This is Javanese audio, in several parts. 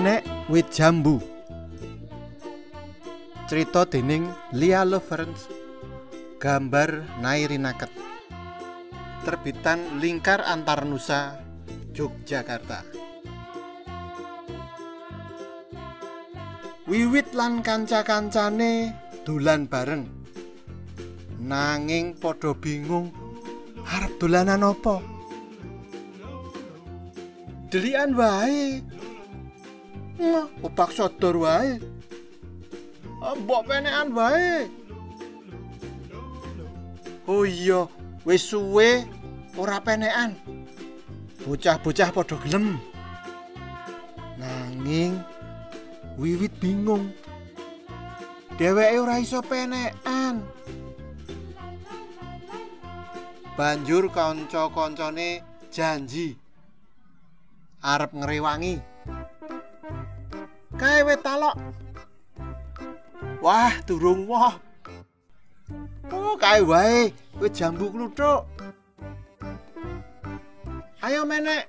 Penek wit jambu. Cerita dening Lia Loverens. Gambar Nairinaket. Terbitan Lingkar Antarnusa, Yogyakarta. Wiwit lan kanca-kancane dolan bareng. Nanging padha bingung arep dolanan apa. Delian wae. Opak sodor wae. Ah, Mbok penekan wae. Oh iya, wis suwe ora penekan. Bocah-bocah padha gelem. Nanging Wiwit bingung. Dheweke ora iso penekan. Banjur kanca-kancane janji arep ngrewangi. Kae wit talok. Wah, durung wah. Oh, kae wae wit jambu kluthuk. Ayo menek.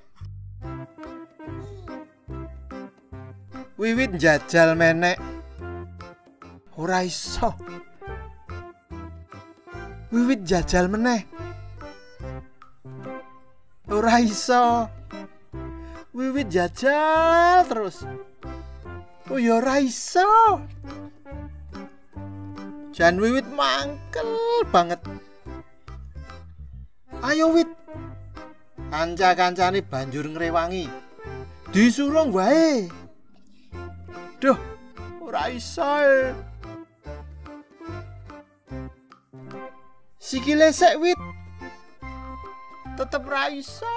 Wiwit njajal menek. Ora iso. Wiwit jajal meneh. Ora iso. Wiwit jajal terus. Oh ya ora iso. Jan wiwit mangkel banget. Ayo wit. Kanca-kancane banjur ngrewangi. Disurung wae. Duh, ora iso. Sikile sek wit. Tetep ra iso.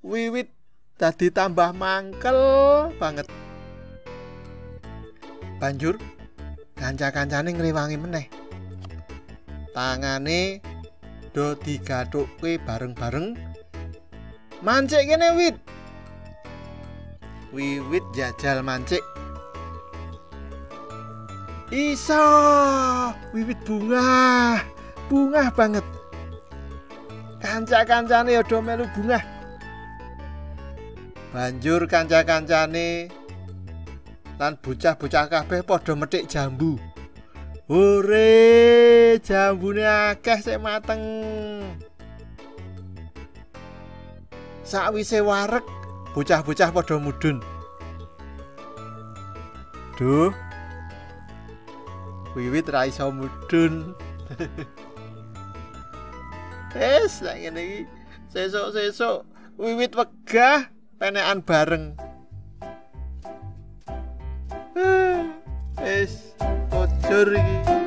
Wiwit dadi tambah mangkel banget. Banjur kanca-kancane ngrewangi meneh. Tangane do digathukke bareng-bareng. Mancik kene wit. Wiwit jajal mancik. Iso, wiwit bunga, bunga banget. Kanca-kancane ya do melu bunga. Banjur kanca-kancane lan bocah-bocah kabeh padha metik jambu. Hore, jambune akeh sik mateng. Sakwise wareg, bocah-bocah padha mudhun. Duh. Wiwit ra iso mudhun. Wes, nek ngene iki sesuk-sesuk wiwit wegah penekan bareng. Wes, kocor iki.